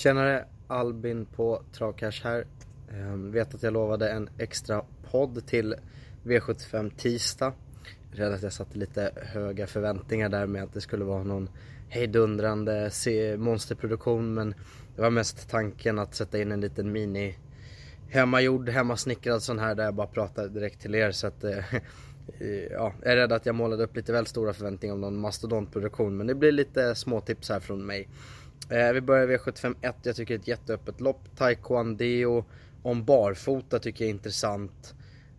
Tjenare, Albin på Travcash här. Ehm, vet att jag lovade en extra podd till V75 tisdag. Rädd att jag satte lite höga förväntningar där med att det skulle vara någon hejdundrande monsterproduktion men det var mest tanken att sätta in en liten mini hemmagjord, hemmasnickrad sån här där jag bara pratar direkt till er så att eh, eh ja, jag är rädd att jag målade upp lite väl stora förväntningar om någon mastodontproduktion men det blir lite småtips här från mig. Eh, vi börjar V751, jag tycker det är ett jätteöppet lopp. Taekwondo om barfota tycker jag är intressant.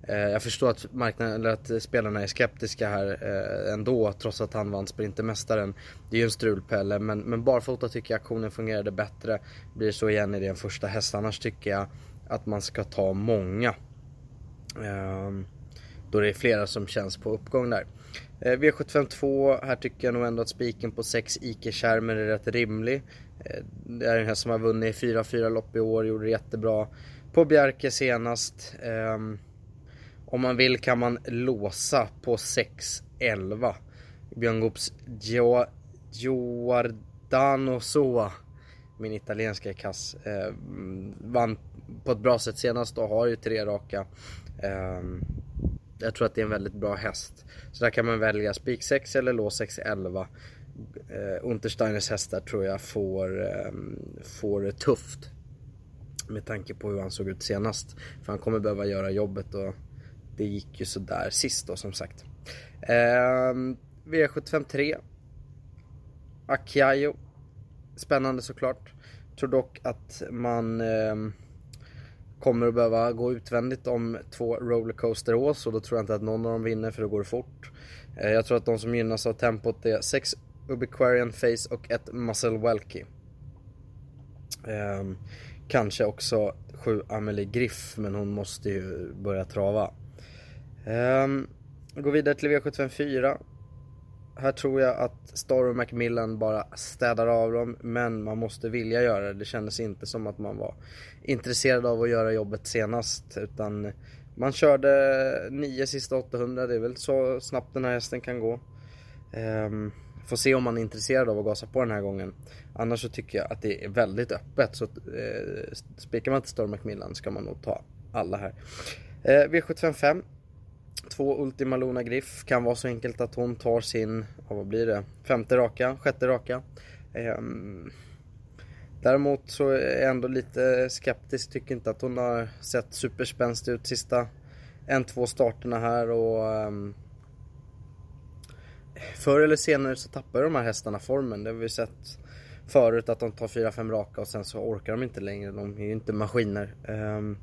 Eh, jag förstår att, marknaden, eller att spelarna är skeptiska här eh, ändå trots att han vann Sprintermästaren. Det är ju en strulpelle men, men barfota tycker jag aktionen fungerade bättre. Blir så igen i den första häst. Annars tycker jag att man ska ta många. Ehm, då det är flera som känns på uppgång där. Eh, V752, här tycker jag nog ändå att spiken på 6 Ike-skärmen är rätt rimlig. Eh, det är den här som har vunnit 4-4 lopp i år, gjorde det jättebra på Bjerke senast. Ehm, om man vill kan man låsa på 6-11. Björn Goops Giordano Soa, min italienska är kass, ehm, vann på ett bra sätt senast och har ju tre raka. Ehm, jag tror att det är en väldigt bra häst. Så där kan man välja spik 6 eller lås 6 11. Eh, Untersteiners hästar tror jag får, eh, får det tufft. Med tanke på hur han såg ut senast. För han kommer behöva göra jobbet och det gick ju sådär sist då som sagt. Eh, V75 3. Akiayo. Spännande såklart. Tror dock att man eh, kommer att behöva gå utvändigt om två rollercoaster-ås och då tror jag inte att någon av dem vinner för då går det fort. Eh, jag tror att de som gynnas av tempot är 6 Ubiquarian Face och ett Muscle Welky. Ehm, kanske också 7 Amelie Griff men hon måste ju börja trava. Um, går vidare till V754. Här tror jag att Star och Macmillan bara städar av dem men man måste vilja göra det. Det kändes inte som att man var intresserad av att göra jobbet senast utan man körde 9 sista 800. Det är väl så snabbt den här hästen kan gå. Um, får se om man är intresserad av att gasa på den här gången. Annars så tycker jag att det är väldigt öppet så eh, spikar man till Storm Macmillan ska man nog ta alla här. Eh, V755 Två Ultima Luna Griff. Kan vara så enkelt att hon tar sin, vad blir det, femte raka, sjätte raka. Ehm, däremot så är jag ändå lite skeptisk, tycker inte att hon har sett superspänstig ut sista en, två starterna här och um, Förr eller senare så tappar de här hästarna formen, det har vi sett förut att de tar 4-5 raka och sen så orkar de inte längre, de är ju inte maskiner. Um,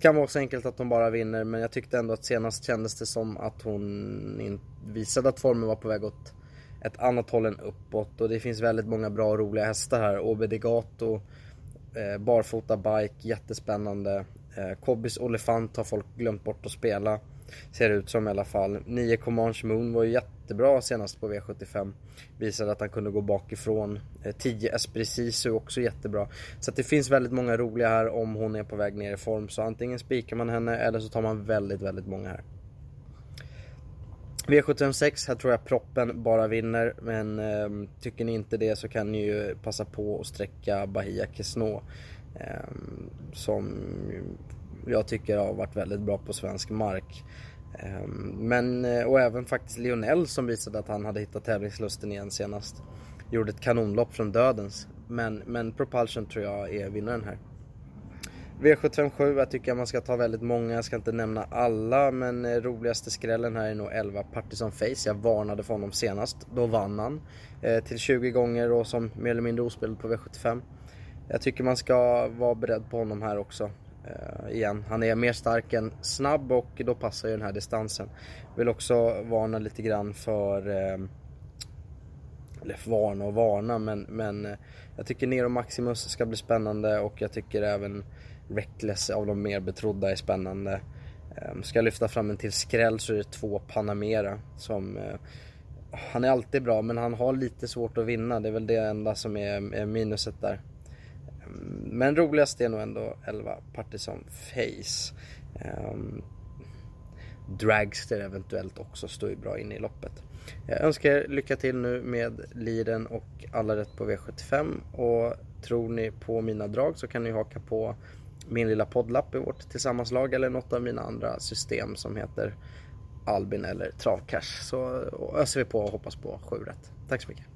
kan vara så enkelt att hon bara vinner men jag tyckte ändå att senast kändes det som att hon visade att formen var på väg åt ett annat håll än uppåt och det finns väldigt många bra och roliga hästar här. Obe Gato, eh, barfota bike, jättespännande. Eh, Kobbis Olefant har folk glömt bort att spela. Ser det ut som i alla fall. 9 Comanche Moon var ju jättebra senast på V75. Visade att han kunde gå bakifrån. 10 eh, Esprit också jättebra. Så att det finns väldigt många roliga här om hon är på väg ner i form. Så antingen spikar man henne eller så tar man väldigt, väldigt många här. V756, här tror jag proppen bara vinner. Men eh, tycker ni inte det så kan ni ju passa på att sträcka Bahia Kesno. Eh, som jag tycker har varit väldigt bra på svensk mark. Ehm, men, eh, och även faktiskt Lionel som visade att han hade hittat tävlingslusten igen senast. Gjorde ett kanonlopp från dödens. Men, men Propulsion tror jag är vinnaren här. V757, jag tycker man ska ta väldigt många, jag ska inte nämna alla men eh, roligaste skrällen här är nog 11 Partison Face. Jag varnade för honom senast, då vann han. Eh, till 20 gånger och som mer eller mindre ospelad på V75. Jag tycker man ska vara beredd på honom här också. Uh, igen, han är mer stark än snabb och då passar ju den här distansen. Vill också varna lite grann för, uh, eller varna och varna men, men uh, jag tycker Nero Maximus ska bli spännande och jag tycker även Reckless av de mer betrodda är spännande. Um, ska jag lyfta fram en till skräll så är det två Panamera som han är alltid bra men han har lite svårt att vinna. Det är väl det enda som är, är minuset där. Ehm, men roligast är nog ändå 11 Partisan Face. Um, Dragster eventuellt också står ju bra inne i loppet. Jag önskar er lycka till nu med Liden och alla rätt på V75 och tror ni på mina drag så kan ni haka på min lilla poddlapp i vårt tillsammanslag eller något av mina andra system som heter Albin eller Travcash. Så öser vi på och hoppas på 7 rätt. Tack så mycket.